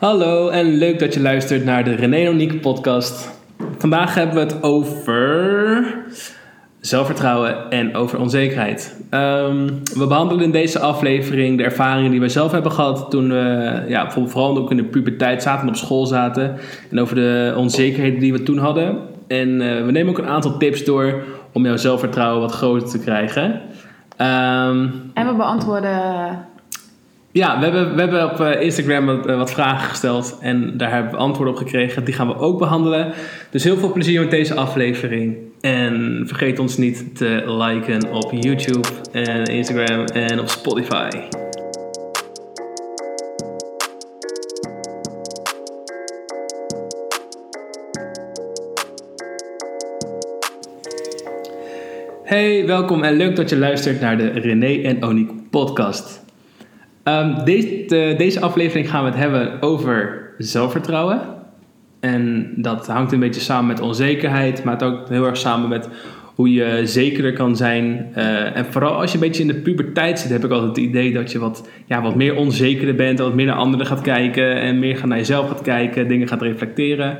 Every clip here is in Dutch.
Hallo en leuk dat je luistert naar de René Oniek podcast. Vandaag hebben we het over zelfvertrouwen en over onzekerheid. Ehm, we behandelen in deze aflevering de ervaringen die wij zelf hebben gehad toen we, ja, vooral ook in de puberteit zaten en op school zaten. En over de onzekerheden die we toen hadden. En eh, we nemen ook een aantal tips door om jouw zelfvertrouwen wat groter te krijgen. Ehm, En we beantwoorden. Ja, we hebben, we hebben op eh, Instagram wat, eh, wat vragen gesteld en daar hebben we antwoorden op gekregen. Die gaan we ook behandelen. Dus heel veel plezier met deze aflevering. En vergeet ons niet te liken op YouTube en Instagram en op Spotify. Hey, welkom en leuk dat je luistert naar de René en Oniek podcast. Ehm, deze, de- deze aflevering gaan we het hebben over zelfvertrouwen. En dat hangt een beetje samen met onzekerheid, maar het ook heel erg samen met hoe je zekerder kan zijn. Eh, en vooral als je een beetje in de puberteit zit, heb ik altijd het idee dat je wat, ja, wat meer onzekerder bent, wat meer naar anderen gaat kijken en meer naar jezelf gaat kijken, dingen gaat reflecteren.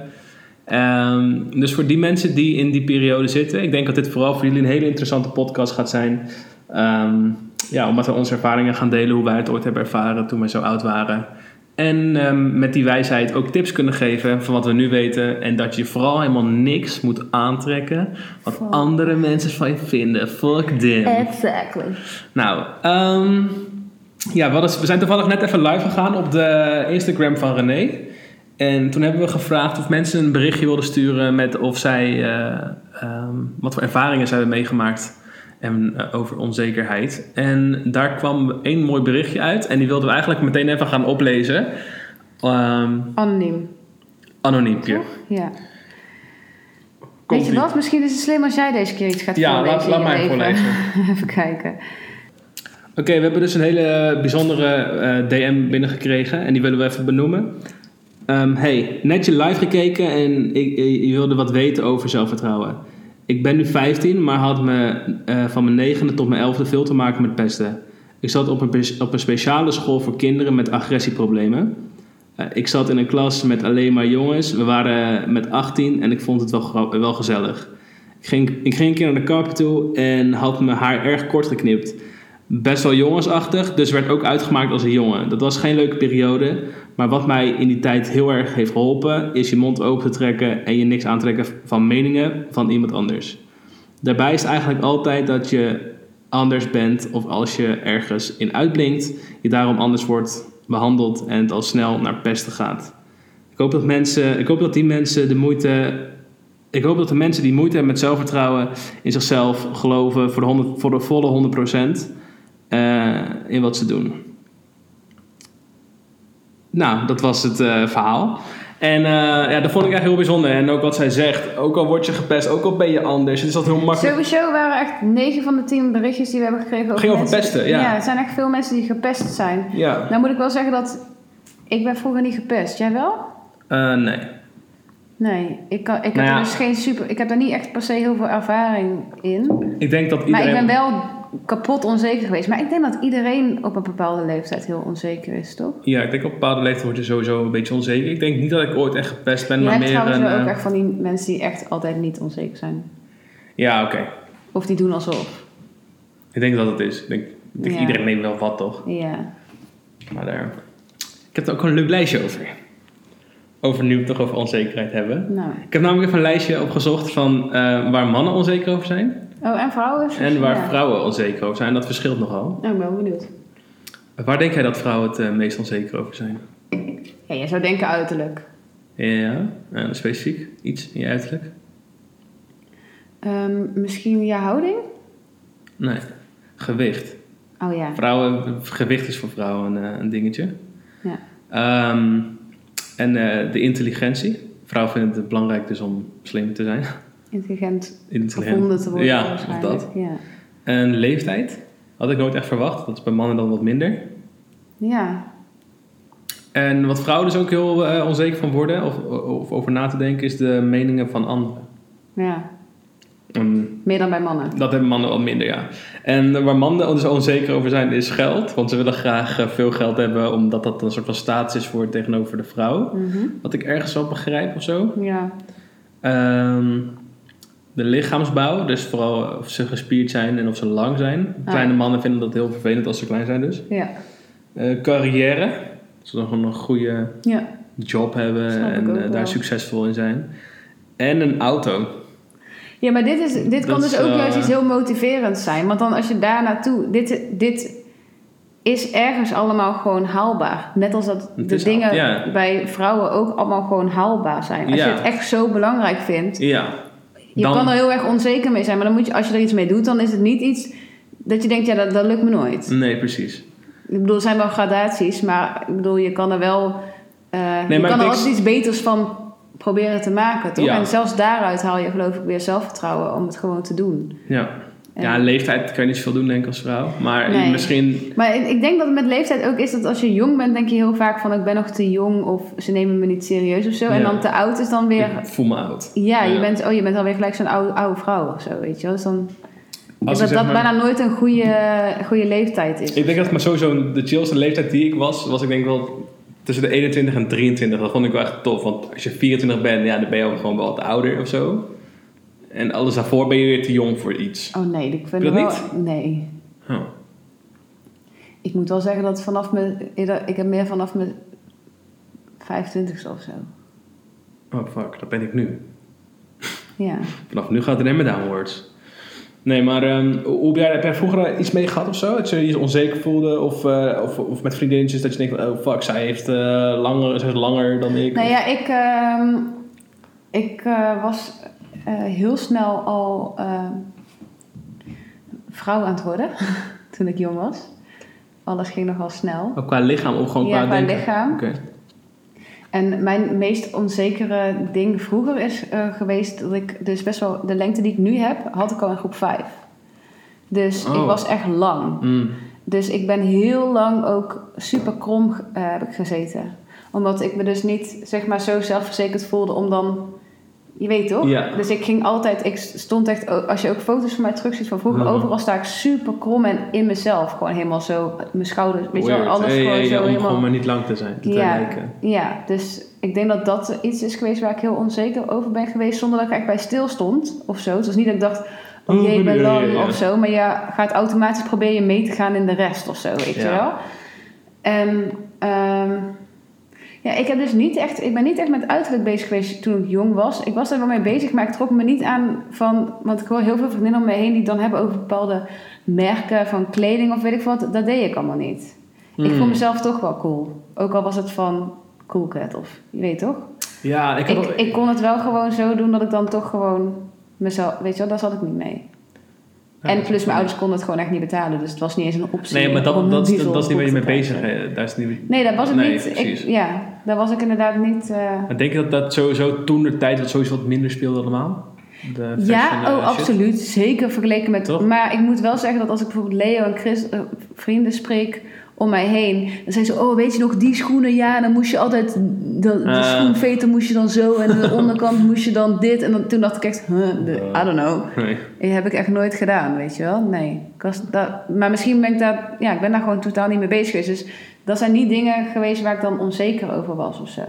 Ehm, dus voor die mensen die in die periode zitten, ik denk dat dit vooral voor jullie een hele interessante podcast gaat zijn. Ehm, ja, omdat we onze ervaringen gaan delen, hoe wij het ooit hebben ervaren toen we zo oud waren. En ehm, met die wijsheid ook tips kunnen geven van wat we nu weten. En dat je vooral helemaal niks moet aantrekken wat Fuck. andere mensen van je vinden. Fuck them. Exactly. Nou, ehm, ja, we zijn toevallig net even live gegaan op de Instagram van René. En toen hebben we gevraagd of mensen een berichtje wilden sturen met of zij eh, ehm, wat voor ervaringen ze hebben meegemaakt en eh, over onzekerheid. En daar kwam één mooi berichtje uit en die wilden we eigenlijk meteen even gaan oplezen. Ehm Anoniem. anoniempje. Toch? Ja. Weet je wat? Misschien is het slim als jij deze keer iets gaat Ja, voorlezen. laat- laat mij Even- voorlezen. even kijken. Oké, we hebben dus een hele bijzondere eh, DM binnengekregen en die willen we even benoemen. Ehm, hey, net je live gekeken en ik, eh, je wilde wat weten over zelfvertrouwen. Ik ben nu 15, maar had me eh, van mijn negende tot mijn elfde veel te maken met pesten. Ik zat op een, op een speciale school voor kinderen met agressieproblemen. Eh, ik zat in een klas met alleen maar jongens. We waren met 18 en ik vond het wel, wel gezellig. Ik ging, ik ging een keer naar de kapper toe en had mijn haar erg kort geknipt best wel jongensachtig, dus werd ook uitgemaakt als een jongen. Dat was geen leuke periode, maar wat mij in die tijd heel erg heeft geholpen, is je mond open te trekken en je niks aantrekken van meningen van iemand anders. Daarbij is het eigenlijk altijd dat je anders bent of als je ergens in uitblinkt, je daarom anders wordt behandeld en het al snel naar pesten gaat. Ik hoop dat mensen, ik hoop dat die mensen de moeite ik hoop dat de mensen die moeite hebben met zelfvertrouwen in zichzelf geloven voor de, 100, voor de volle 100% eh, in wat ze doen. Nou, dat was het eh, verhaal. En eh, ja, dat vond ik echt heel bijzonder. En ook wat zij zegt, ook al word je gepest, ook al ben je anders. Het is altijd heel makkelijk. Sowieso waren echt 9 van de 10 berichtjes die we hebben gekregen over Ging over mensen- pesten, ja. Ja, er zijn echt veel mensen die gepest zijn. Ja, Nou moet ik wel zeggen dat... Ik ben vroeger niet gepest. Jij wel? Eh, nee. Nee, ik, kan, ik heb Nou ja. er dus geen super... Ik heb daar niet echt per se heel veel ervaring in. Ik denk dat Maar iedereen... ik ben wel kapot onzeker geweest. Maar ik denk dat iedereen op een bepaalde leeftijd heel onzeker is, toch? Ja, ik denk op een bepaalde leeftijd word je sowieso een beetje onzeker. Ik denk niet dat ik ooit echt gepest ben, Je maar hebt meer trouwens een... wel ook eh, echt van die mensen die echt altijd niet onzeker zijn. Ja, oké. Of die doen alsof. Ik denk dat het is. Ik denk, ik denk Ja. iedereen neemt wel wat, toch? Ja. Maar daar... Ik heb er ook een leuk lijstje over. Over nu we het toch over onzekerheid hebben. Nou. Ik heb namelijk even een lijstje opgezocht van eh, waar mannen onzeker over zijn. Oh, en vrouwen? En waar Ja. vrouwen onzeker over zijn. Dat verschilt nogal. Nou, ik ben wel benieuwd. Waar denk jij dat vrouwen het eh, meest onzeker over zijn? Ja, je zou denken uiterlijk. Ja, eh, specifiek iets in je uiterlijk? Ehm, misschien je houding? Nee, gewicht. Oh ja. Vrouwen, gewicht is voor vrouwen een, eh, een dingetje. Ja. Ehm, en de intelligentie. Vrouwen vinden het belangrijk dus om slim te zijn. Intelligent Intelligent. gevonden te worden. Ja, of dat. Ja. En leeftijd. Had ik nooit echt verwacht. Dat is bij mannen dan wat minder. ja. En wat vrouwen dus ook heel eh, onzeker van worden, of, of over na te denken, is de meningen van anderen. Ja. Meer dan bij mannen. dat hebben mannen wat minder, ja. En waar mannen dus onzeker over zijn, is geld. Want ze willen graag eh, veel geld hebben, omdat dat een soort van status is voor tegenover de vrouw. Mhm. Wat ik ergens wel begrijp of zo. Ja. Ehm, de lichaamsbouw, dus vooral of ze gespierd zijn en of ze lang zijn. Ah. Kleine mannen vinden dat heel vervelend als ze klein zijn dus. Ja. Eh, carrière, ze dan gewoon een goede Ja. job hebben Snap en eh, wel. daar succesvol in zijn. En een auto. Ja, maar dit, is, dit kan dus ook eh, juist iets heel motiverends zijn. Want dan als je daar naartoe... Dit, dit is ergens allemaal gewoon haalbaar. Net als dat de dingen ja. bij vrouwen ook allemaal gewoon haalbaar zijn. Als Ja. je het echt zo belangrijk vindt... Ja. Je Dan- kan er heel erg onzeker mee zijn. Maar dan moet je, als je er iets mee doet, dan is het niet iets... Dat je denkt, ja, dat, dat lukt me nooit. Nee, precies. Ik bedoel, er zijn wel gradaties. Maar ik bedoel, je kan er wel... eh, Nee, je kan er altijd iets beters van proberen te maken, toch? Ja. En zelfs daaruit haal je geloof ik weer zelfvertrouwen om het gewoon te doen. Ja. Ja, leeftijd kan je niet zoveel doen, denk ik, als vrouw. Maar Nee. misschien... Maar ik denk dat het met leeftijd ook is dat als je jong bent, denk je heel vaak van ik ben nog te jong of ze nemen me niet serieus of zo. En dan te oud is dan weer. Ik voel me oud. Ja, je bent, oh, je bent alweer gelijk zo'n oude, oude vrouw of zo, weet je wel. Dus dan. Als dat dat maar- bijna nooit een goede, goede leeftijd is. Ik denk dat maar sowieso de chillste leeftijd die ik was, was ik denk wel tussen de 21 en 23. Dat vond ik wel echt tof. Want als je 24 bent, ja, dan ben je ook gewoon wel wat ouder of zo. En alles daarvoor ben je weer te jong voor iets. Oh nee, ik vind je wel. Nee. Oh. Ik moet wel zeggen dat vanaf mijn. Ik heb meer vanaf mijn 25ste of zo. oh fuck, dat ben ik nu. Ja. Vanaf nu gaat het maar downwards. Nee, maar ehm, hoe heb jij, heb jij vroeger iets mee gehad of zo? Dat je je onzeker voelde? Of, eh, of, of met vriendinnetjes dat je denkt, oh fuck, zij heeft eh, langer, zij is langer dan ik. Nou ja, ik, ehm, ik eh, was heel snel al ehm, vrouw aan het worden toen ik jong was. Alles ging nogal snel. Ook qua lichaam of gewoon Ja, qua qua denken? lichaam. Oké. En mijn meest onzekere ding vroeger is eh, geweest dat ik dus best wel de lengte die ik nu heb, had ik al in groep 5. Dus Oh. ik was echt lang. Mm. Dus ik ben heel lang ook super krom eh, heb ik gezeten. Omdat ik me dus niet zeg maar zo zelfverzekerd voelde om dan... Je weet toch? Ja. Dus ik ging altijd... Ik stond echt... Als je ook foto's van mij terug ziet van vroeger... Mhm. Overal sta ik super krom en in mezelf. Gewoon helemaal zo... Mijn schouders... Weet je wel? Alles Hey, gewoon hey, zo om helemaal... gewoon maar niet lang te zijn. Te Ja, lijken. ja, dus ik denk dat dat iets is geweest waar ik heel onzeker over ben geweest. Zonder dat ik echt bij stil stond of zo. Het was niet dat ik dacht... Oh jee, ik ben lang of zo. Maar je gaat automatisch proberen mee te gaan in de rest of zo, weet je wel. En ehm, ja, ik heb dus niet echt, ik ben niet echt met uiterlijk bezig geweest toen ik jong was. Ik was daar wel mee bezig, maar ik trok me niet aan van, want ik hoor heel veel vriendinnen om me heen die dan hebben over bepaalde merken van kleding of weet ik wat. Dat deed ik allemaal niet. Ik Hmm. vond mezelf toch wel cool. Ook al was het van Cool Cat of, je weet toch? Ja, ik, Ik, ook- ik kon het wel gewoon zo doen dat ik dan toch gewoon mezelf, weet je wel, daar zat ik niet mee. En plus mijn ouders konden het gewoon echt niet betalen. Dus het was niet eens een optie. Nee, maar dat, dat, diesel dat, dat is niet waar je mee bezig bent. Daar is niet... Nee, dat was het Nee, niet. Ik, precies. ja, daar was ik inderdaad niet. eh, Maar denk je dat dat sowieso toen de tijd wat sowieso wat minder speelde allemaal? De Ja, eh, oh, absoluut. Zeker vergeleken met. Toch? Maar ik moet wel zeggen dat als ik bijvoorbeeld Leo en Chris, eh, vrienden spreek om mij heen, dan zijn ze: Oh, weet je nog die schoenen? Ja, dan moest je altijd. De, de Ah. schoenveter moest je dan zo en de onderkant moest je dan dit. En dan, toen dacht ik echt: huh, de, I don't know. Nee. Dat heb ik echt nooit gedaan, weet je wel? Nee. Ik was dat, maar misschien ben ik daar, ja, ik ben daar gewoon totaal niet mee bezig geweest. Dus dat zijn niet dingen geweest waar ik dan onzeker over was of zo.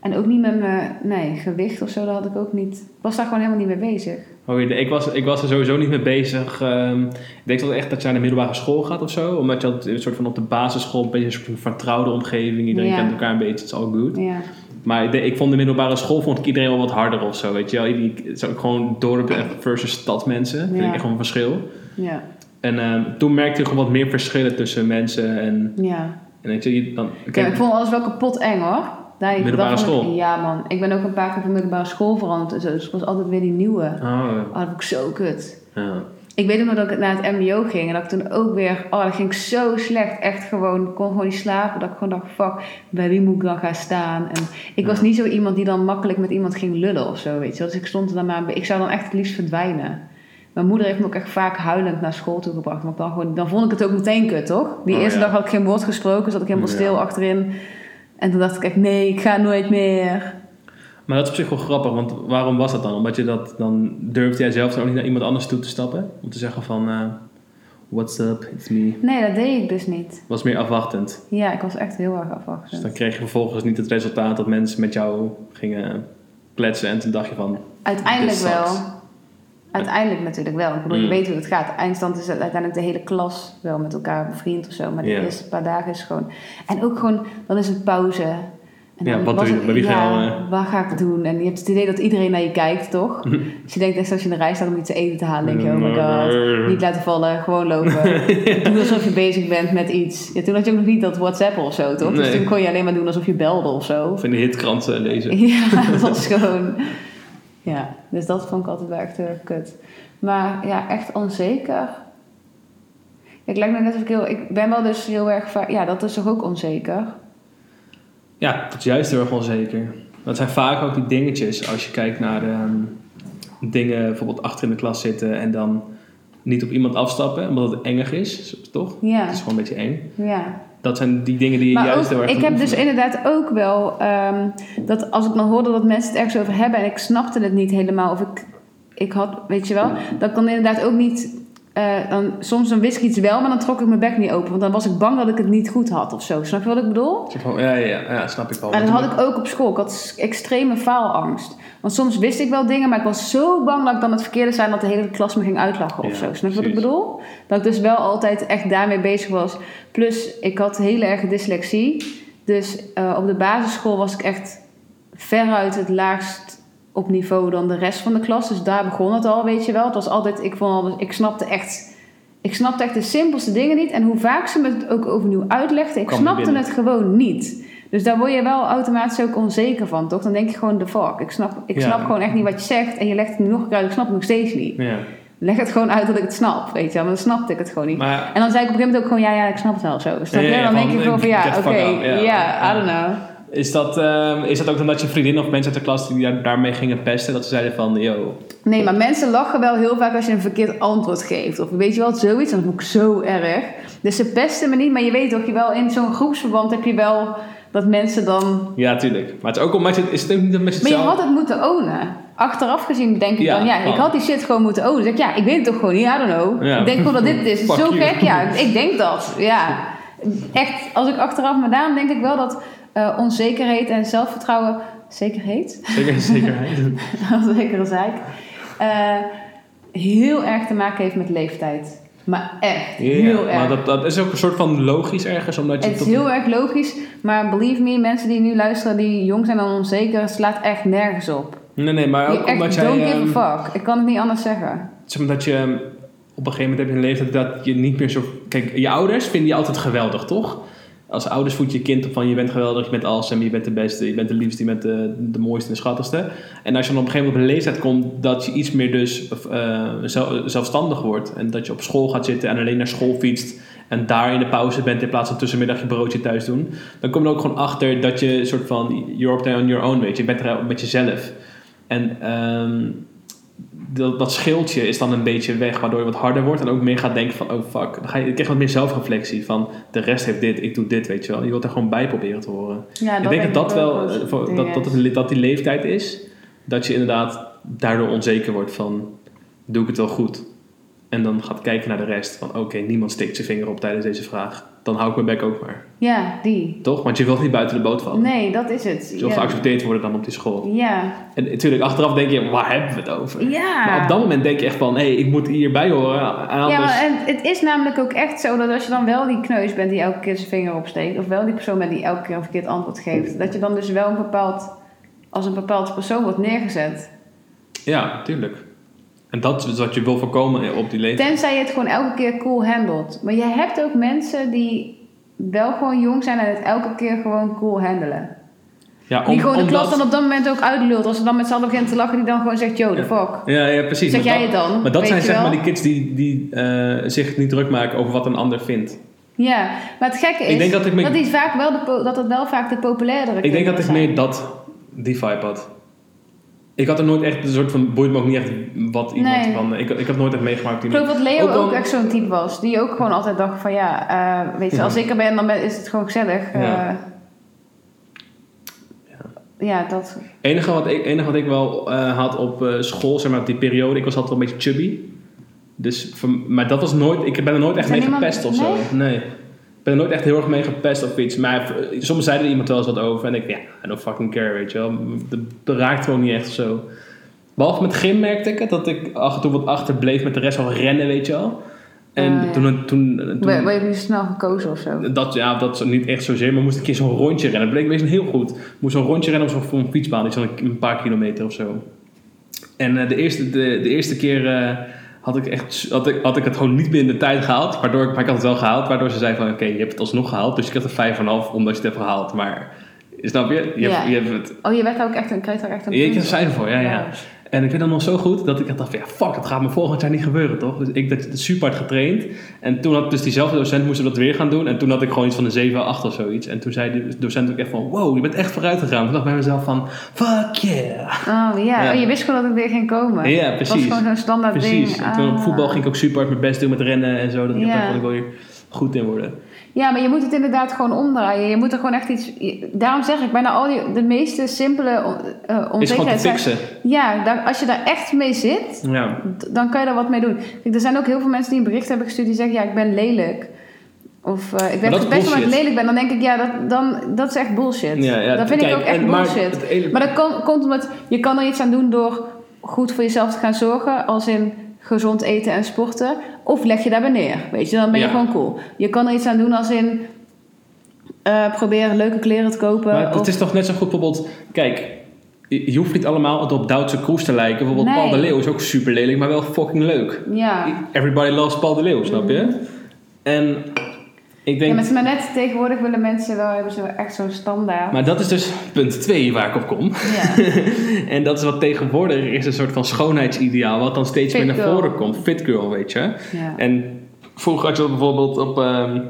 En ook niet met mijn, nee, gewicht of zo, dat had ik ook niet. Ik was daar gewoon helemaal niet mee bezig. Oh, ik, was, ik was er sowieso niet mee bezig. Ehm, ik denk dat echt dat je naar de middelbare school gaat of zo. Omdat je een soort van op de basisschool een beetje een soort van vertrouwde omgeving. Iedereen Ja. kent elkaar een beetje, het is all good. Ja. Maar ik, vond de middelbare school vond ik iedereen wel wat harder of zo. Weet je wel, Die- het is ook gewoon dorp versus stadmensen. Vind Ja. ik echt wel een verschil. Ja. En ehm, toen merkte ik gewoon wat meer verschillen tussen mensen. En, Ja. en weet je, je- dan, Ja, ik vond alles wel kapot eng hoor. Middelbare ik- school? ja man. Ik ben ook een paar keer van middelbare school veranderd en zo. Dus ik was altijd weer die nieuwe. Oh, Oh, dat vond ik zo kut. ja. Ik weet ook nog dat ik naar het mbo ging en dat ik toen ook weer... Oh, dat ging zo slecht. Echt gewoon, ik kon gewoon niet slapen. Dat ik gewoon dacht, fuck, bij wie moet ik dan gaan staan? En ik was niet zo iemand die dan makkelijk met iemand ging lullen of zo, weet je. Dus ik stond er dan maar... Ik zou dan echt het liefst verdwijnen. Mijn moeder heeft me ook echt vaak huilend naar school toe gebracht. Want dan, gewoon, dan vond ik het ook meteen kut, toch? Die Oh, eerste ja. dag had ik geen woord gesproken. Zat ik helemaal stil achterin. En toen dacht ik echt, nee, ik ga nooit meer. Maar dat is op zich wel grappig, want waarom was dat dan? Omdat je dat dan durfde jij zelf dan ook niet naar iemand anders toe te stappen? Om te zeggen van, eh, what's up, it's me. Nee, dat deed ik dus niet. Was meer afwachtend. Ja, ik was echt heel erg Dus afwachtend. dan kreeg je vervolgens niet het resultaat dat mensen met jou gingen kletsen. En toen dacht je van, Uiteindelijk wel. Uiteindelijk natuurlijk wel. Ik bedoel, je Mm. weet hoe het gaat. Eindstand is uiteindelijk de hele klas wel met elkaar bevriend of zo. Maar de eerste paar dagen is gewoon... En ook gewoon, dan is het pauze. En Ja, wat doe je? wie ja, eh? Wat ga ik doen? En je hebt het idee dat iedereen naar je kijkt, toch? Dus je denkt echt als je in de rij staat om iets te eten te halen, denk je, oh my god. Niet laten vallen, gewoon lopen. Doe alsof je bezig bent met iets. Ja, toen had je ook nog niet dat WhatsApp of zo, toch? Dus toen kon je alleen maar doen alsof je belde of zo. of in de hitkrant eh, lezen. Ja, dat was gewoon. Ja, dus dat vond ik altijd wel echt heel erg kut. Maar ja, echt onzeker. Ik lijkt me net of ik heel. Ik ben wel dus heel erg vaak. Ja, dat is toch ook onzeker? Ja, dat is juist heel erg onzeker. Dat zijn vaak ook die dingetjes als je kijkt naar ehm, dingen bijvoorbeeld achter in de klas zitten en dan niet op iemand afstappen omdat het engig is, toch? Ja, Het is gewoon een beetje eng. ja. Dat zijn die dingen die je Maar juist ook, heel erg ik heb dus inderdaad ook wel. ehm, dat als ik dan hoorde dat mensen het ergens over hebben en ik snapte het niet helemaal. Of ik, ik had, weet je wel, dat ik dan inderdaad ook niet. Eh, dan, soms dan wist ik iets wel, maar dan trok ik mijn bek niet open. Want dan was ik bang dat ik het niet goed had of zo. Snap je wat ik bedoel? Ja, ja, ja, ja, snap ik wel. Maar dat had ik ook op school. Ik had extreme faalangst. Want soms wist ik wel dingen, maar ik was zo bang dat ik dan het verkeerde zei... dat de hele klas me ging uitlachen of Ja, zo. Snap je wat ik bedoel? Dat ik dus wel altijd echt daarmee bezig was. Plus, ik had hele erge dyslexie. Dus eh, op de basisschool was ik echt veruit het laagst op niveau dan de rest van de klas. Dus daar begon het al, weet je wel. Het was altijd, ik, vond al, ik snapte echt... Ik snapte echt de simpelste dingen niet. En hoe vaak ze me het ook overnieuw uitlegden, ik snapte het gewoon niet. Dus daar word je wel automatisch ook onzeker van, toch? Dan denk je gewoon, de fuck. Ik snap, ik Ja. snap gewoon echt niet wat je zegt. En je legt het nu nog een keer uit, ik snap het nog steeds niet. Ja. Leg het gewoon uit dat ik het snap, weet je wel. Maar dan snapte ik het gewoon niet. Maar En dan zei ik op een gegeven moment ook gewoon, ja, ja, ik snap het wel zo. Snap? Ja, dan denk ik gewoon van, ja, oké, ja, I don't know. Is dat, ehm, is dat ook omdat je vriendin of mensen uit de klas die daar, daarmee gingen pesten? Dat ze zeiden van, yo, Nee, maar mensen lachen wel heel vaak als je een verkeerd antwoord geeft. Of weet je wel, zoiets. Dat vond ik zo erg. Dus ze pesten me niet, maar je weet toch, je wel in zo'n groepsverband heb je wel dat mensen dan... ja, tuurlijk. Maar het is ook omdat je, is het ook niet met Maar je had het moeten ownen. Achteraf gezien denk ik Ja, dan, ja, ik had die shit gewoon moeten ownen. Zeg ik, ja, ik weet het toch gewoon niet, I don't know. Ja. Ik denk gewoon dat dit is. Zo you. gek, ja. Ik denk dat, ja. Echt, als ik achteraf me daarom denk ik wel dat eh, onzekerheid en zelfvertrouwen... Zekerheid? Zeker, zekerheid. Zekere zaak. eh, heel erg te maken heeft met leeftijd. Maar echt, heel erg. Maar dat, dat is ook een soort van logisch ergens, omdat je... Het is heel erg logisch, maar believe me, mensen die nu luisteren, die jong zijn en onzeker, het slaat echt nergens op. Nee, nee, maar ook echt omdat jij... don't ehm, give a fuck. Ik kan het niet anders zeggen. zeg maar dat je ehm, op een gegeven moment heb je een leeftijd dat je niet meer zo... Kijk, je ouders vinden je altijd geweldig, toch? Als ouders voed je kind op van je bent geweldig, je bent awesome, je bent de beste, je bent de liefste, je bent de, mooiste en de schattigste. En als je dan op een gegeven moment op een leeftijd komt dat je iets meer dus eh, zel- zelfstandig wordt. En dat je op school gaat zitten en alleen naar school fietst en daar in de pauze bent in plaats van tussenmiddag je broodje thuis doen. Dan kom je ook gewoon achter dat je soort van, you're up on your own, weet je. Je bent er met jezelf. En ehm, dat, dat schildje is dan een beetje weg, waardoor je wat harder wordt en ook meer gaat denken van, oh fuck. Dan ga je, je krijgt wat meer zelfreflectie van, de rest heeft dit, ik doe dit, weet je wel. Je wilt er gewoon bij proberen te horen. Ja, ik denk dat dat ook wel, eh, dat, dat, het- dat die leeftijd is, dat je inderdaad daardoor onzeker wordt van, doe ik het wel goed? En dan gaat kijken naar de rest van, oké, niemand steekt zijn vinger op tijdens deze vraag. Dan hou ik mijn bek ook maar. Ja, die. Toch? Want je wilt niet buiten de boot vallen. Nee, dat is het. Je wil ja. geaccepteerd worden dan op die school. Ja. En natuurlijk, achteraf denk je, waar hebben we het over? Ja. Maar op dat moment denk je echt van, hé, hey, ik moet hierbij horen. Anders... Ja, maar en het is namelijk ook echt zo dat als je dan wel die kneus bent die elke keer zijn vinger opsteekt, of wel die persoon bent die elke keer een verkeerd antwoord geeft, dat je dan dus wel een bepaald, als een bepaald persoon wordt neergezet. Ja, tuurlijk. En dat is wat je wil voorkomen op die leeftijd. Tenzij je het gewoon elke keer cool handelt. Maar je hebt ook mensen die wel gewoon jong zijn en het elke keer gewoon cool handelen. Ja, die gewoon de omdat- klas dan op dat moment ook uitlult. Als ze dan met z'n allen beginnen te lachen, die dan gewoon zegt, yo, the fuck. Ja, ja, precies. Zeg Maar jij dat- het dan? Maar dat zijn zeg maar die kids die, die eh, zich niet druk maken over wat een ander vindt. Ja, maar het gekke is Ik denk dat ik me- die vaak wel de dat het wel vaak de populairdere Ik denk dat ik meer dat, die vibe had. Ik had er nooit echt een soort van, boeit me ook niet echt wat iemand Nee. van... Ik, ik heb nooit echt meegemaakt die Ik geloof dat Leo Ook echt zo'n type was. Die ook gewoon altijd dacht van ja, eh, weet je, Ja. als ik er ben, dan ben- is het gewoon gezellig. eh. Ja. ja. ja, dat... enige wat ik, enige wat ik wel eh, had op eh, school, zeg maar, op die periode, ik was altijd wel een beetje chubby. Dus, maar dat was nooit, ik ben er nooit echt mee gepest of zo. Nee. Ik ben er nooit echt heel erg mee gepest of iets. Maar soms zei er iemand wel eens wat over. En ik, ja, I don't fucking care, weet je wel. Dat raakt gewoon niet echt zo. Behalve met gym merkte ik het, dat ik af en toe wat achterbleef met de rest van rennen, weet je wel. En Ah, toen, toen, toen, Ben je nu snel gekozen of zo? dat, ja, dat is niet echt zozeer, maar moest ik een keer zo'n rondje rennen. Dat bleek wezen heel goed. Moest zo'n rondje rennen op zo'n fietsbaan, iets van een, een paar kilometer of zo. En eh, de, eerste, de, de eerste keer eh, had, ik echt, had, ik, had ik het gewoon niet binnen de tijd gehaald. Waardoor ik, maar ik had het wel gehaald, waardoor ze zei van oké, je hebt het alsnog gehaald. Dus je krijgt er 5,5 omdat je het hebt gehaald. Maar snap je? Je, Ja. hebt, je hebt het. Oh, je werd ook echt een, kreeg daar echt een Je er op. cijfer voor, ja, ja. En ik weet dat nog zo goed dat ik dacht van ja, fuck, dat gaat me volgend jaar niet gebeuren, toch? Dus ik had super hard getraind. En toen had dus diezelfde docent moesten dat weer gaan doen. En toen had ik gewoon iets van een 7, 8 of zoiets. En toen zei die docent ook echt van wow, je bent echt vooruit gegaan. Toen dacht ik bij mezelf van fuck yeah. Oh ja, Ja. Oh, je wist gewoon dat het weer ging komen. Ja, Het was precies. gewoon zo'n standaard Precies. ding. En toen op Ah. voetbal ging ik ook super hard mijn best doen met rennen en zo. Dat ik Ja. dacht, dat ik wel hier goed in worden. Ja, maar je moet het inderdaad gewoon omdraaien. Je moet er gewoon echt iets... Daarom zeg ik, bijna al die... De meeste simpele uh, Is gewoon te onzekerheid zijn- fixen. Ja, daar, als je daar echt mee zit, Ja. dan kan je daar wat mee doen. Kijk, er zijn ook heel veel mensen die een bericht hebben gestuurd die zeggen... Ja, ik ben lelijk. Of eh, ik ben is gepest omdat ik lelijk ben. Dan denk ik, ja, dat, dan, dat is echt bullshit. Ja, ja, dat vind ik ook echt en- maar bullshit. ene- Maar dat komt omdat je kan er iets aan doen door goed voor jezelf te gaan zorgen. Als in gezond eten en sporten. Of leg je daarbij neer. Weet je, dan ben je Ja. gewoon cool. Je kan er iets aan doen als in... eh probeer leuke kleren te kopen. Maar het is toch net zo goed bijvoorbeeld, kijk, je hoeft niet allemaal op Duitse Kroes te lijken. Bijvoorbeeld Nee. Paul de Leeuw is ook super lelijk, maar wel fucking leuk. ja. Everybody loves Paul de Leeuw, snap je? En ik denk, ja, maar, is maar net tegenwoordig willen mensen wel hebben zo echt zo'n standaard. maar dat is dus punt 2 waar ik op kom. ja. en dat is wat tegenwoordig is, een soort van schoonheidsideaal, wat dan steeds Fit meer naar girl. voren komt. Fit girl, weet je. ja. En vroeger had je dat bijvoorbeeld op, ehm,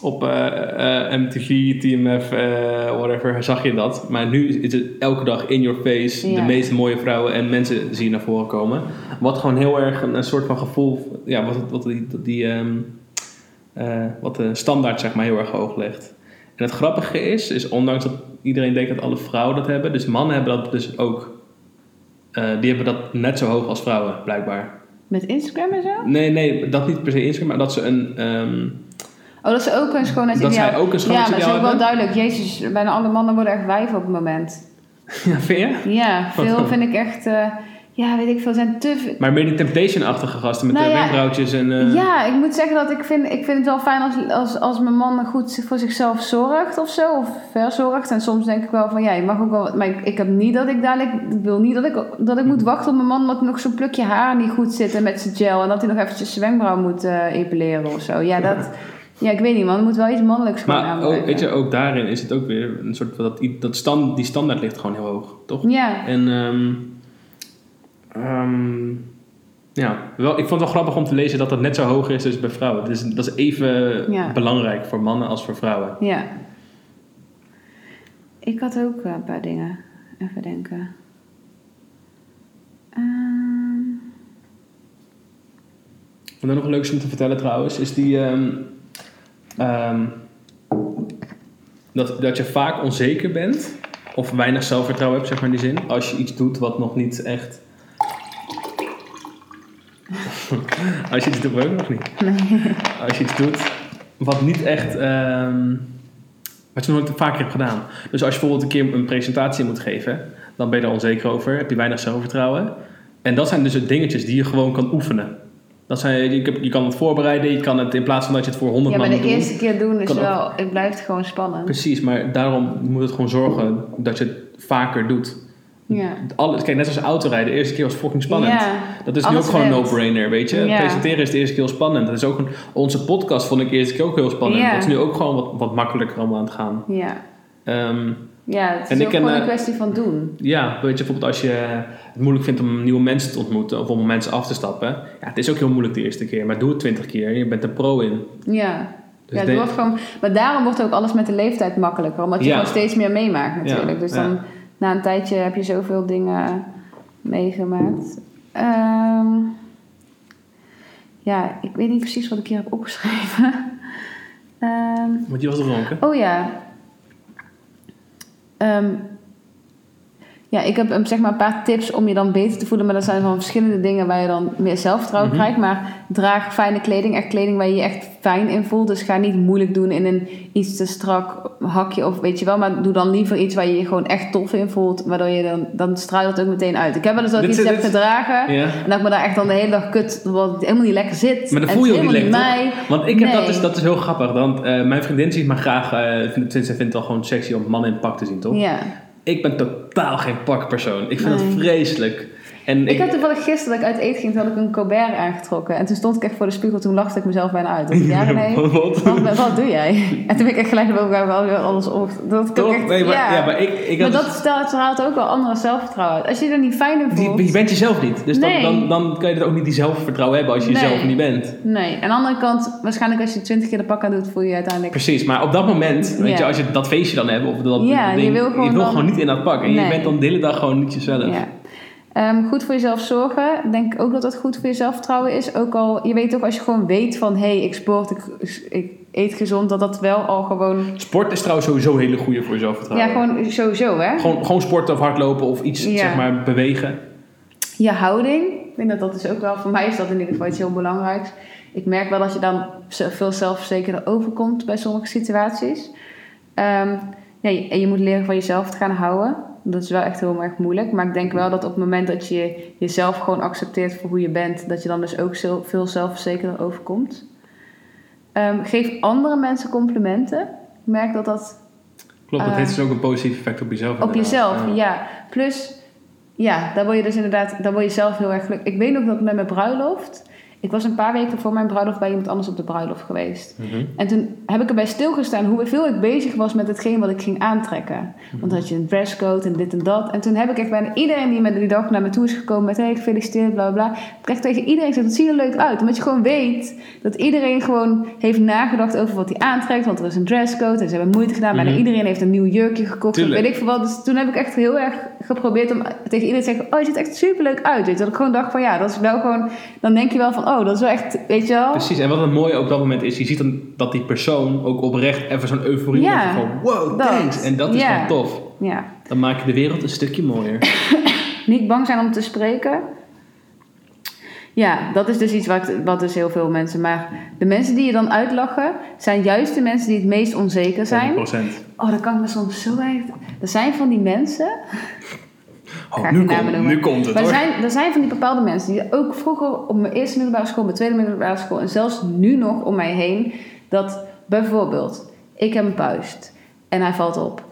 op eh, eh, MTV, TMF, eh, whatever, zag je dat. Maar nu is het elke dag in your face, de meest mooie vrouwen en mensen zie je naar voren komen. Wat gewoon heel erg een, een soort van gevoel, ja, wat, wat die, die ehm, eh, wat de standaard zeg maar heel erg hoog legt. En het grappige is, is ondanks dat iedereen denkt dat alle vrouwen dat hebben, dus mannen hebben dat dus ook. Eh, die hebben dat net zo hoog als vrouwen, blijkbaar. Met Instagram en zo? Nee, nee, dat niet per se Instagram, maar dat ze een. ehm, Oh, dat is ook een schoonheidsideaal. Dat zij ook een Ja, maar dat is schoonheidsideaal ook wel hebben? duidelijk. Jezus, bijna alle mannen worden echt wijven op het moment. ja, vind je? Ja, veel vind ik echt... eh, ja, weet ik veel, zijn te... Maar meer die Temptation-achtige gasten met Nou de ja, wenkbrauwtjes en. eh, Ja, ik moet zeggen dat ik vind, ik vind het wel fijn als, als, als mijn man goed voor zichzelf zorgt of zo. Of verzorgt. En soms denk ik wel van ja, je mag ook wel. Maar ik, ik heb niet dat ik dadelijk. Ik wil niet dat ik, dat ik moet wachten op mijn man omdat nog zo'n plukje haar niet goed zit en met zijn gel. En dat hij nog eventjes zijn wenkbrauw moet eh, epileren of zo. Ja, dat. Ja, ik weet niet man. Er moet wel iets mannelijks gewoon Maar ook, weet je, ook daarin is het ook weer een soort van. Dat, dat stand, die standaard ligt gewoon heel hoog, toch? Ja, En. ehm, ehm, ja, wel, ik vond het wel grappig om te lezen dat dat net zo hoog is dus bij vrouwen. Dus dat is even Ja. belangrijk voor mannen als voor vrouwen. ja. Ik had ook een paar dingen. Even denken. Ehm, Wat dan nog leuk is om te vertellen trouwens, is die. ehm, dat, dat je vaak onzeker bent, of weinig zelfvertrouwen hebt, zeg maar in die zin, als je iets doet wat nog niet echt. als je iets doet, ook nog niet. Als je iets doet wat niet echt. ehm, wat je nog nooit vaker hebt gedaan. Dus als je bijvoorbeeld een keer een presentatie moet geven, dan ben je er onzeker over, heb je weinig zelfvertrouwen. En dat zijn dus de dingetjes die je gewoon kan oefenen. Dat zijn, je, je kan het voorbereiden, je kan het in plaats van dat je het voor 100 ja, maar man de doen. eerste keer doen is wel... Het blijft gewoon spannend. Precies, maar daarom moet het gewoon zorgen dat je het vaker doet. Ja. Alles, kijk, net als autorijden, de eerste keer was fucking spannend. Ja, Dat is nu ook gewoon een no-brainer, weet je. Ja. Presenteren is de eerste keer heel spannend. Dat is ook een, onze podcast vond ik de eerste keer ook heel spannend. Ja. Dat is nu ook gewoon wat, wat makkelijker allemaal aan het gaan. Ja. Ehm, Ja, het is En ook gewoon een eh, kwestie van doen. ja, weet je, bijvoorbeeld als je het moeilijk vindt om nieuwe mensen te ontmoeten of om mensen af te stappen. Ja, het is ook heel moeilijk de eerste keer, maar doe het twintig keer. Je bent er pro in. Ja. Dus ja, wordt gewoon, maar daarom wordt ook alles met de leeftijd makkelijker. Omdat je gewoon steeds meer meemaakt natuurlijk. Dus dan. Na een tijdje heb je zoveel dingen meegemaakt. Ehm, ja, ik weet niet precies wat ik hier heb opgeschreven. Ehm, Want je was dronken. oh ja. Ehm, Ja, ik heb um, zeg maar een paar tips om je dan beter te voelen. Maar dat zijn van verschillende dingen waar je dan meer zelfvertrouwen Mhm. krijgt. Maar draag fijne kleding. Echt kleding waar je je echt fijn in voelt. Dus ga niet moeilijk doen in een iets te strak hakje of weet je wel. Maar doe dan liever iets waar je je gewoon echt tof in voelt. Waardoor je dan, dan straalt het ook meteen uit. Ik heb wel eens dat ik Dit iets heb gedragen. Ja. En dat ik me daar echt dan de hele dag kut, wat helemaal niet lekker zit. Maar En voel je ook niet lekker, toch? Want ik heb dat, is, dat is heel grappig. Want eh, mijn vriendin ziet me graag... eh vindt, vindt, ze vindt het al gewoon sexy om mannen in pak te zien, toch? Ja. Ik ben totaal geen pakpersoon. Ik vind dat Nee. vreselijk. En Ik had toevallig gisteren dat ik uit eten ging, toen had ik een Colbert aangetrokken. En toen stond ik echt voor de spiegel, toen lachte ik mezelf bijna uit. Ik, ja René, Wat? wat, wat doe jij? En toen ben ik echt gelijk naar wel weer alles op. Dat ik Toch? echt, Nee, maar, ja. ja. maar ik, ik Maar dat stelt straalt ook wel andere zelfvertrouwen uit. Als je er niet fijn in die, voelt... je bent jezelf niet. Dus Nee. dan, dan, dan kan je er ook niet die zelfvertrouwen hebben als je Nee. jezelf niet bent. Nee, aan de andere kant, waarschijnlijk als je twintig keer de pak aan doet, voel je je uiteindelijk... Precies, maar op dat moment, weet Ja. je, als je dat feestje dan hebt, of dat Ja, ding, je wil gewoon dan- gewoon niet in dat pak. En je Nee. bent dan de hele dag gewoon niet jezelf. Ja. Ehm, goed voor jezelf zorgen. Ik Denk ook dat dat goed voor je zelfvertrouwen is. Ook al, je weet toch als je gewoon weet van... hé, hey, ik sport, ik, ik eet gezond... dat dat wel al gewoon... Sport is trouwens sowieso een hele goede voor je Ja, zelfvertrouwen. gewoon sowieso, hè? Gewoon, gewoon sporten of hardlopen of iets, Ja. zeg maar, bewegen. Je houding. Ik denk dat dat is ook wel... Voor mij is dat in ieder geval iets heel belangrijks. Ik merk wel dat je dan veel zelfverzekerder overkomt... bij sommige situaties. Ehm, ja, en je moet leren van jezelf te gaan houden. Dat is wel echt heel erg moeilijk. Maar ik denk wel dat op het moment dat je jezelf gewoon accepteert voor hoe je bent... dat je dan dus ook veel zelfverzekerder overkomt. Ehm, geef andere mensen complimenten. Ik merk dat dat Klopt, dat Eh, heeft dus ook een positief effect op jezelf. op inderdaad. jezelf, Ja. ja. Plus, ja, daar word je dus inderdaad, daar word je zelf heel erg gelukkig. Ik weet nog dat met mijn bruiloft, ik was een paar weken voor mijn bruiloft bij iemand anders op de bruiloft geweest. Mhm. En toen heb ik erbij stilgestaan hoeveel ik bezig was met hetgeen wat ik ging aantrekken. Want dan had je een dresscode en dit en dat. En toen heb ik echt bijna iedereen die met die dag naar me toe is gekomen met hey, gefeliciteerd, bla bla ik echt tegen iedereen gezegd, dat ziet er leuk uit. Omdat je gewoon weet dat iedereen gewoon heeft nagedacht over wat hij aantrekt. Want er is een dresscode en ze hebben moeite gedaan. Bijna Mhm. iedereen heeft een nieuw jurkje gekocht. Tuurlijk. weet ik veel wat. Dus toen heb ik echt heel erg geprobeerd om tegen iedereen te zeggen, oh je ziet echt super leuk uit. Weet je, dat ik gewoon dacht van ja, dat is wel gewoon, dan denk je wel van oh, dat is wel echt, weet je wel. Precies, en wat het mooie op dat moment is, je ziet dan dat die persoon ook oprecht even zo'n euforie Ja, heeft van wow, dat. thanks. En dat is Ja. gewoon tof. Ja. Dan maak je de wereld een stukje mooier. Niet bang zijn om te spreken. Ja, dat is dus iets wat, wat dus heel veel mensen. Maar de mensen die je dan uitlachen, zijn juist de mensen die het meest onzeker zijn. 100%. Oh, dat kan ik me soms zo echt. Er zijn van die mensen. Oh, nu, nu komt het Maar er zijn, er zijn van die bepaalde mensen die ook vroeger op mijn eerste middelbare school, mijn tweede middelbare school en zelfs nu nog om mij heen, dat bijvoorbeeld ik heb een puist en hij valt op.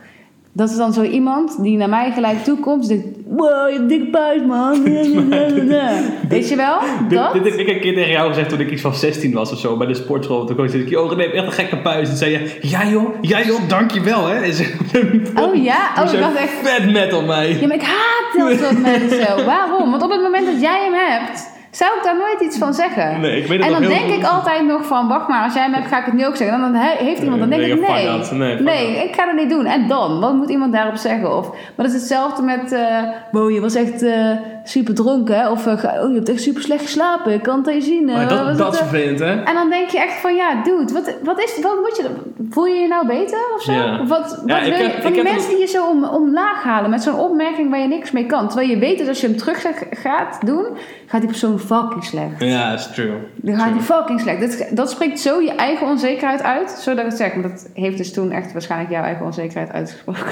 Dat is dan zo iemand die naar mij gelijk toe komt en zegt: Wow, je hebt dikke puist, man. Weet je wel? Dat? Dit, dit heb ik een keer tegen jou gezegd toen ik iets van 16 was of zo bij de sportschool. Toen kwam ik, oh René, echt een gekke puis. En zei je, ja joh, ja joh, dankjewel hè. En ze, Oh ja? Oh, ik dacht echt. vet metal mij. Ja, maar ik haat dat soort mensen. Waarom? Want op het moment dat jij hem hebt, zou ik daar nooit iets van zeggen. Nee, ik weet het En dan heel denk goed. ik altijd nog van, wacht maar, als jij hem hebt, ga ik het nu ook zeggen. En dan he- heeft iemand, dan denk Nee, ik, nee. Nee, ik ga dat niet doen. En dan? Wat moet iemand daarop zeggen? Of, maar dat is hetzelfde met, eh wow, je was echt eh, super dronken? Of, eh, oh, je hebt echt super slecht geslapen, ik kan het aan je zien. eh, Maar dat, is eh? vervelend hè. En dan denk je echt van, ja, dude, wat, wat is, wat moet je, voel je je nou beter of zo? Ja. Wat, wat Ja, wil je, heb- van ik die mensen die je zo om, omlaag halen met zo'n opmerking waar je niks mee kan. Terwijl je weet dat als je hem terug gaat doen, gaat die persoon fucking slecht. Ja, dat is true. Dan gaat die fucking slecht. Dat, dat spreekt zo je eigen onzekerheid uit, zodat ik het zeg. Maar dat heeft dus toen echt waarschijnlijk jouw eigen onzekerheid uitgesproken.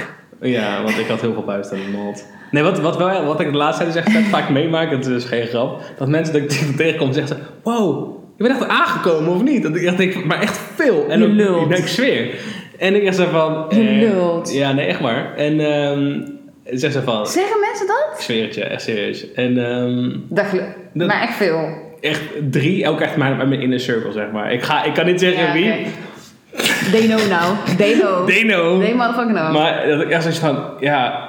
Ja, want ik had heel veel buiten in de mond. Nee, wat, wat, wel, wat ik de laatste tijd dus echt vaak meemaak, dat is dus geen grap. Dat mensen dat ik tegenkom zeggen ze, wow, je bent echt aangekomen of niet? Dat ik echt denk, maar echt veel. En Je ook- ik zweer. En ik zeg van... Je eh, lult. Ja, nee, echt maar. En ehm zeg ze van, Zeggen mensen dat? ik zweer het je, echt serieus. En ehm Dat, maar echt veel. echt drie, ook echt maar mijn inner circle, zeg maar. Ik, ga, ik kan niet zeggen Ja, wie. They know now. They know. They know. They motherfucking know. Maar dat ik echt zoiets van, ja,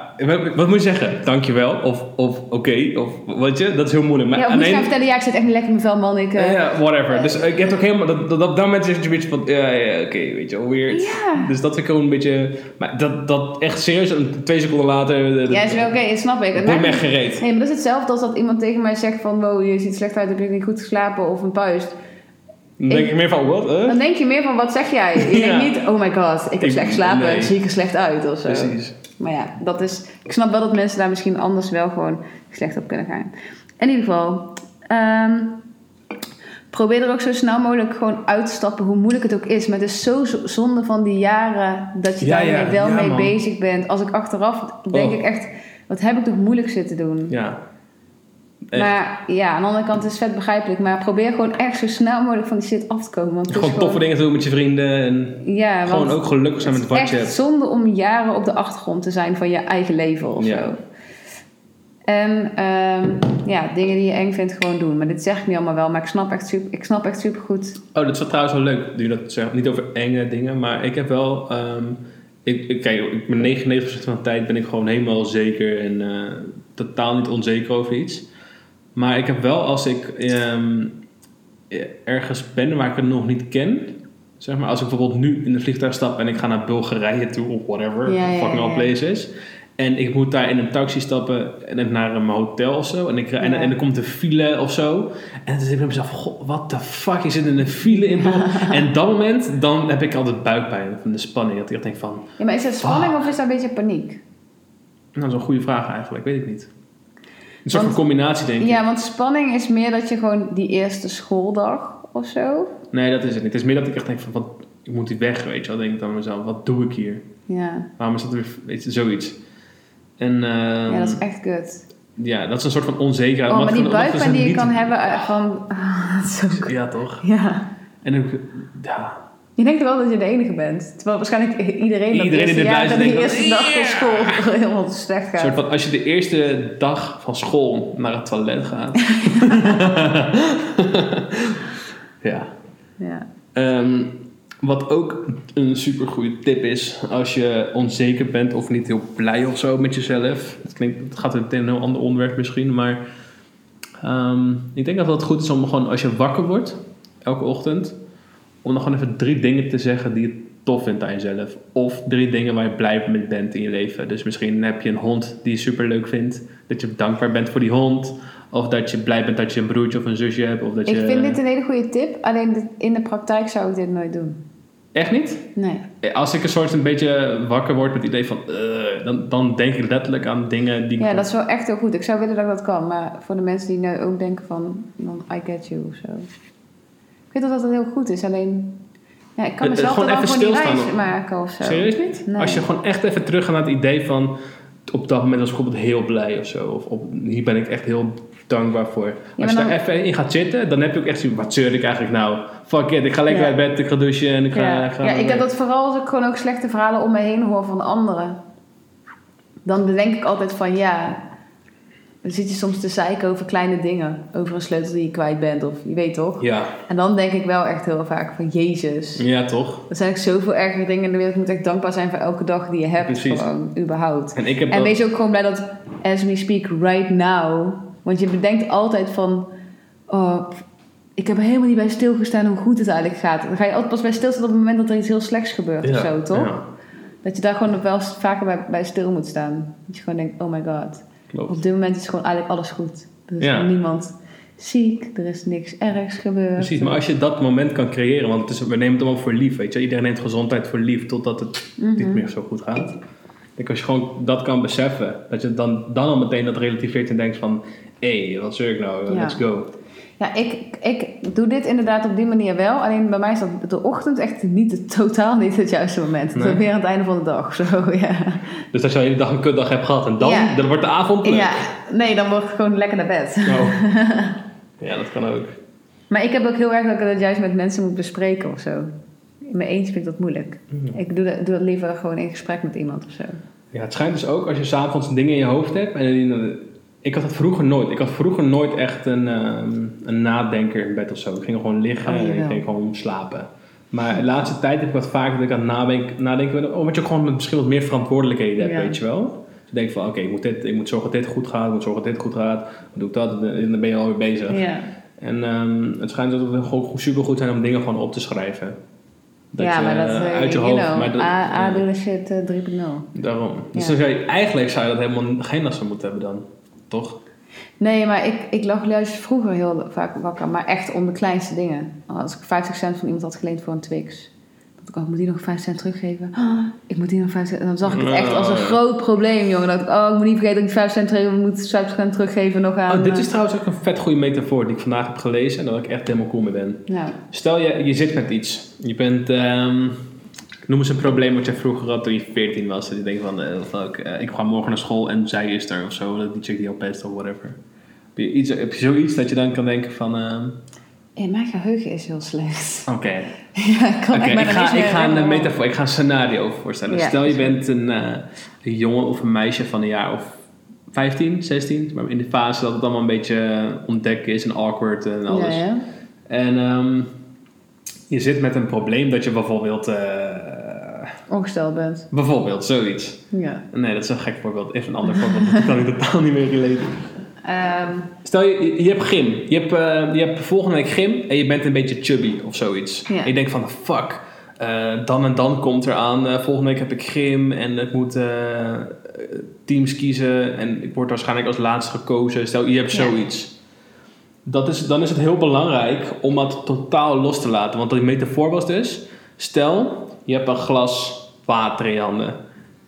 wat, moet je zeggen? Dankjewel, of, of oké, of wat je, dat is heel moeilijk. Maar ja, of moet je gaan vertellen, ja, ik zit echt niet lekker mijn vel, man. Ik, eh, ja, whatever. Dus ik heb ook helemaal, dat, dat, op dat moment is een beetje van, ja, ja, oké, weet je wel, weird. Dus dat vind ik gewoon een beetje, maar dat, dat echt serieus, twee seconden later, Ja, is wel oké, dat snap ik. Echt niet- gereed. Nee, maar dat is hetzelfde als dat iemand tegen mij zegt van... Wow, je ziet slecht uit, heb je niet goed geslapen of een puist. Dan denk Ik- ik meer van, wat? Huh? Dan denk je meer van, wat zeg jij? Je Ja. denkt niet, oh my god, ik heb Ik- slecht geslapen, nee. zie ik er slecht uit of zo. Precies. Maar ja, dat is, ik snap wel dat mensen daar misschien anders wel gewoon slecht op kunnen gaan. In ieder geval, ehm, probeer er ook zo snel mogelijk gewoon uit te stappen, hoe moeilijk het ook is. Maar het is zo zo- zonde van die jaren dat je Ja, ja, wel mee man. bezig bent. Als ik achteraf denk Oh. ik echt, wat heb ik toch moeilijk zitten doen. Ja. Echt. Maar ja, aan de andere kant is het vet begrijpelijk. Maar probeer gewoon echt zo snel mogelijk van die shit af te komen. Want het is Gewoon toffe dingen doen met je vrienden. En Ja, gewoon ook gelukkig zijn het met is wat je echt hebt. zonde om jaren op de achtergrond te zijn van je eigen leven of Ja. zo. En ehm, ja, dingen die je eng vindt, gewoon doen. Maar dit zeg ik niet allemaal wel, maar ik snap echt super, ik snap echt super goed. Oh, dat is wel trouwens wel leuk je dat zegt. Niet over enge dingen, maar ik heb wel... ehm, ik, ik, kijk, ik ben 99% van de tijd ben ik gewoon helemaal zeker en eh, totaal niet onzeker over iets. Maar ik heb wel als ik ehm, ergens ben waar ik het nog niet ken... Zeg maar, als ik bijvoorbeeld nu in de vliegtuig stap en ik ga naar Bulgarije toe of whatever, Ja, ja, fucking all ja. places. En ik moet daar in een taxi stappen en naar een hotel of zo. En, ik, en, Ja. en er komt een file of zo. En dan denk ik bij mezelf, god, what the fuck, je zit in een file in Bulgarije. En op dat moment, dan heb ik altijd buikpijn van de spanning. Dat ik denk van, Ja, maar is dat spanning Fuck. of is dat een beetje paniek? nou, dat is een goede vraag eigenlijk, weet ik niet. Een soort van combinatie denk ik. Ja, want spanning is meer dat je gewoon die eerste schooldag of zo. Nee, dat is het niet. Het is meer dat ik echt denk van, wat, ik moet die weg, weet je wel. denk ik dan mezelf, wat doe ik hier? Ja, Waarom is dat weer, weet je, zoiets. En ehm, ja dat is echt kut. ja, dat is een soort van onzekerheid. Oh, maar die buikpijn die je niet- kan hebben eh, van... is zo. Ja, toch? Ja. En ook, ja, Je denkt wel dat je de enige bent. Terwijl waarschijnlijk iedereen dat in de die denkt eerste dag van school helemaal slecht Een gaat. soort van, als je de eerste dag van school naar het toilet gaat. ja. Ja. Ehm, wat ook een super goede tip is als je onzeker bent of niet heel blij of zo met jezelf. Het, klinkt, het gaat meteen een heel ander onderwerp misschien, maar ehm, ik denk dat het goed is om gewoon als je wakker wordt elke ochtend, om dan gewoon even drie dingen te zeggen die je tof vindt aan jezelf. Of drie dingen waar je blij mee bent in je leven. Dus misschien heb je een hond die je super leuk vindt, dat je dankbaar bent voor die hond. Of dat je blij bent dat je een broertje of een zusje hebt. Of dat Ik je... vind dit een hele goede tip, alleen in de praktijk zou ik dit nooit doen. Echt niet? Nee. Als ik een soort een beetje wakker word met het idee van... eh, dan, dan denk ik letterlijk aan dingen die... Ja, dat is wel echt heel goed. Ik zou willen dat ik dat kan, maar voor de mensen die nu ook denken van, I get you of zo. Ik weet dat dat heel goed is, alleen... Ja, ik kan Het- het mezelf gewoon even stilstaan reis maken of zo. Serieus niet? Nee. Als je gewoon echt even terug gaat naar het idee van... Op dat moment was ik bijvoorbeeld heel blij of zo. Of op, hier ben ik echt heel dankbaar voor. Als je dan- daar even in gaat zitten, dan heb je ook echt zoiets... Wat zeur ik eigenlijk nou? Fuck it, ik ga lekker Ja. uit bed, ik ga douchen en ik ga... Ja, ga ja, ik heb dat vooral als ik gewoon ook slechte verhalen om me heen hoor van anderen. Dan denk ik altijd van ja, dan zit je soms te zeiken over kleine dingen. Over een sleutel die je kwijt bent of je weet toch. Ja. En dan denk ik wel echt heel vaak van jezus. ja, toch? Er zijn echt zoveel ergere dingen in de wereld. Je moet echt dankbaar zijn voor elke dag die je hebt. Precies. Gewoon, überhaupt. En ik heb En dat... wees ook gewoon blij dat as we speak right now. Want je bedenkt altijd van... Oh, ik heb er helemaal niet bij stilgestaan hoe goed het eigenlijk gaat. Dan ga je altijd pas bij stilstaan op het moment dat er iets heel slechts gebeurt of zo, toch? Ja, Dat je daar gewoon wel vaker bij, bij stil moet staan. Dat je gewoon denkt, oh my god. Klopt. Op dit moment is gewoon eigenlijk alles goed. Er is Ja. niemand ziek. Er is niks ergs gebeurd. Precies, maar als je dat moment kan creëren, want het is, we nemen het allemaal voor lief, weet je. Iedereen neemt gezondheid voor lief totdat het Mhm. niet meer zo goed gaat. Ik als je gewoon dat kan beseffen, dat je dan, dan al meteen dat relativeert en denkt van, hé, hey, wat zeur ik nou, Ja. let's go. Ja, ik, ik doe dit inderdaad op die manier wel. Alleen bij mij is dat de ochtend echt niet, het, totaal niet het juiste moment. Nee. Weer aan het einde van de dag. Zo, ja. Dus als je de hele dag een kutdag hebt gehad en dan, Ja. dan wordt de avond leuk. ja. Nee, dan word ik gewoon lekker naar bed. Oh. ja, dat kan ook. Maar ik heb ook heel erg dat ik dat juist met mensen moet bespreken of zo. In mijn eentje vind ik dat moeilijk. Ik doe dat, doe dat liever gewoon in gesprek met iemand of zo. Ja, het schijnt dus ook als je s'avonds dingen in je hoofd hebt. En die- ik had dat vroeger nooit. Ik had vroeger nooit echt een, ehm, een nadenker in bed of zo. Ik ging gewoon liggen Oh, en ik ging gewoon slapen. Maar de laatste tijd heb ik wat vaker dat ik aan het nadenken, nadenken omdat je ook gewoon met misschien wat meer verantwoordelijkheden hebt, Ja. weet je wel. Dus je denkt van, oké, ik, moet dit- ik moet zorgen dat dit goed gaat. Ik moet zorgen dat dit goed gaat. Dan doe ik dat en dan ben je alweer bezig. Ja, En ehm, het schijnt dat het gewoon super goed zijn om dingen gewoon op te schrijven. Dat ja je, maar dat eh, eh, uit je hoofd. know, maar dat- A, A ja. shit eh, 3.0. Daarom. Dus Ja. dan zou je, eigenlijk zou je dat helemaal geen last van moeten hebben dan. Toch? Nee, maar ik, ik lag juist vroeger heel vaak wakker. Maar echt om de kleinste dingen. Als ik 50 cent van iemand had geleend voor een Twix. Dat Oh, ik moet die nog 5 cent teruggeven. Oh, ik moet die nog 5 cent. En dan zag ik het echt als een groot probleem, jongen. Dat ik, oh, ik moet niet vergeten dat ik 5 cent terug moet 5 cent teruggeven nog aan. Oh, dit is eh, trouwens ook een vet goede metafoor die ik vandaag heb gelezen en daar ik echt helemaal cool mee ben. Ja. Stel je, je zit met iets. Je bent, ehm, noem eens een probleem wat je vroeger had toen je 14 was. Dat je denkt van, eh, fuck, eh, ik ga morgen naar school en zij is er of zo. Dat die chick die al pest of whatever. Heb je, iets, heb je zoiets dat je dan kan denken van, Ja, mijn geheugen is heel slecht. oké. ja, ik kan ik, ga, ik ga een metafoor, ik ga een scenario voorstellen. Ja, Stel je bent een, een jongen of een meisje van een jaar of 15, 16, maar in de fase dat het allemaal een beetje ontdekken is en awkward en alles. Ja, ja. En ehm, je zit met een probleem dat je bijvoorbeeld, Ongesteld bent. bijvoorbeeld zoiets. Ja. Nee, dat is een gek voorbeeld. Even een ander voorbeeld, dat kan ik totaal niet meer relaten. Ehm, Stel je, je hebt gym. Je hebt, eh, je hebt volgende week gym en je bent een beetje chubby of zoiets. Ja. En je denkt van, fuck, eh, dan en dan komt er aan. eh, volgende week heb ik gym en ik moet teams kiezen. En ik word waarschijnlijk als laatste gekozen. Stel, je hebt zoiets. Dat is, dan is het heel belangrijk om dat totaal los te laten. Want die metafoor was dus, stel, je hebt een glas water in je handen.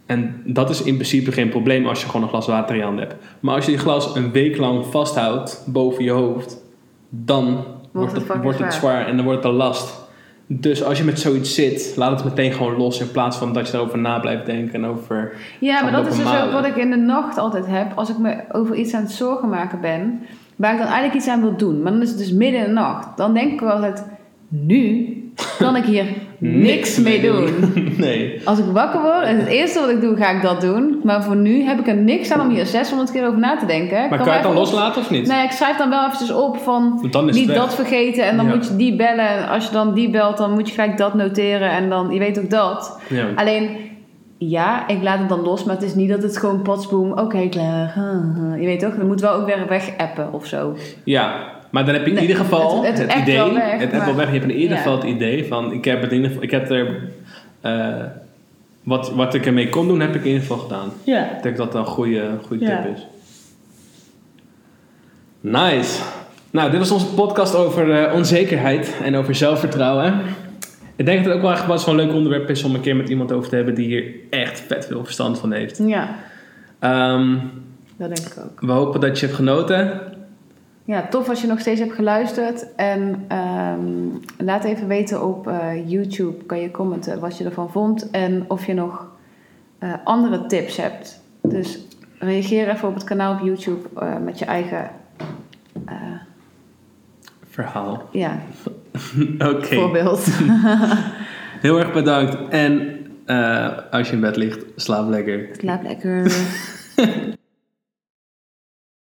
En dat is in principe geen probleem als je gewoon een glas water in je handen hebt. Maar als je die glas een week lang vasthoudt boven je hoofd, dan wordt het wordt het zwaar. en dan wordt het een last. Dus als je met zoiets zit, laat het meteen gewoon los in plaats van dat je erover na blijft denken en over... Ja, maar dat is dus ook wat ik in de nacht altijd heb. Als ik me over iets aan het zorgen maken ben, waar ik dan eigenlijk iets aan wil doen. Maar dan is het dus midden in de nacht. Dan denk ik wel altijd, nu kan ik hier niks mee doen. nee. Als ik wakker word en het eerste wat ik doe, ga ik dat doen. Maar voor nu heb ik er niks aan om hier 600 keer over na te denken. Maar Kan kan je het dan loslaten of niet? Nee, ik schrijf dan wel eventjes op van dan niet dat vergeten en dan Ja. moet je die bellen. En als je dan die belt, dan moet je gelijk dat noteren en dan, je weet ook dat. Ja. Alleen, ja, ik laat het dan los, maar het is niet dat het gewoon patsboom, oké, klaar. Je weet toch, er moet wel ook weer weg appen of zo. Ja, maar dan heb je in Nee, ieder geval het- het, het idee. weg, het wel weg. Je hebt in ieder Ja. geval het idee van: ik heb, het in ieder geval, ik heb er. eh, wat, wat ik ermee kon doen, heb ik in ieder geval gedaan. Ja. Ik denk dat dat een goede, goede Ja. tip is. Nice. Nou, dit was onze podcast over eh, onzekerheid en over zelfvertrouwen. Ik denk dat het ook wel echt wel een leuk onderwerp is om een keer met iemand over te hebben die hier echt vet veel verstand van heeft. Ja, Ehm, dat denk ik ook. we hopen dat je hebt genoten. Ja, tof als je nog steeds hebt geluisterd. En ehm, laat even weten op eh, YouTube, kan je commenten wat je ervan vond. En of je nog eh, andere tips hebt. Dus reageer even op het kanaal op YouTube eh, met je eigen Verhaal. ja, Oké. voorbeeld. Heel erg bedankt. En als je in bed ligt, slaap lekker. Slaap lekker.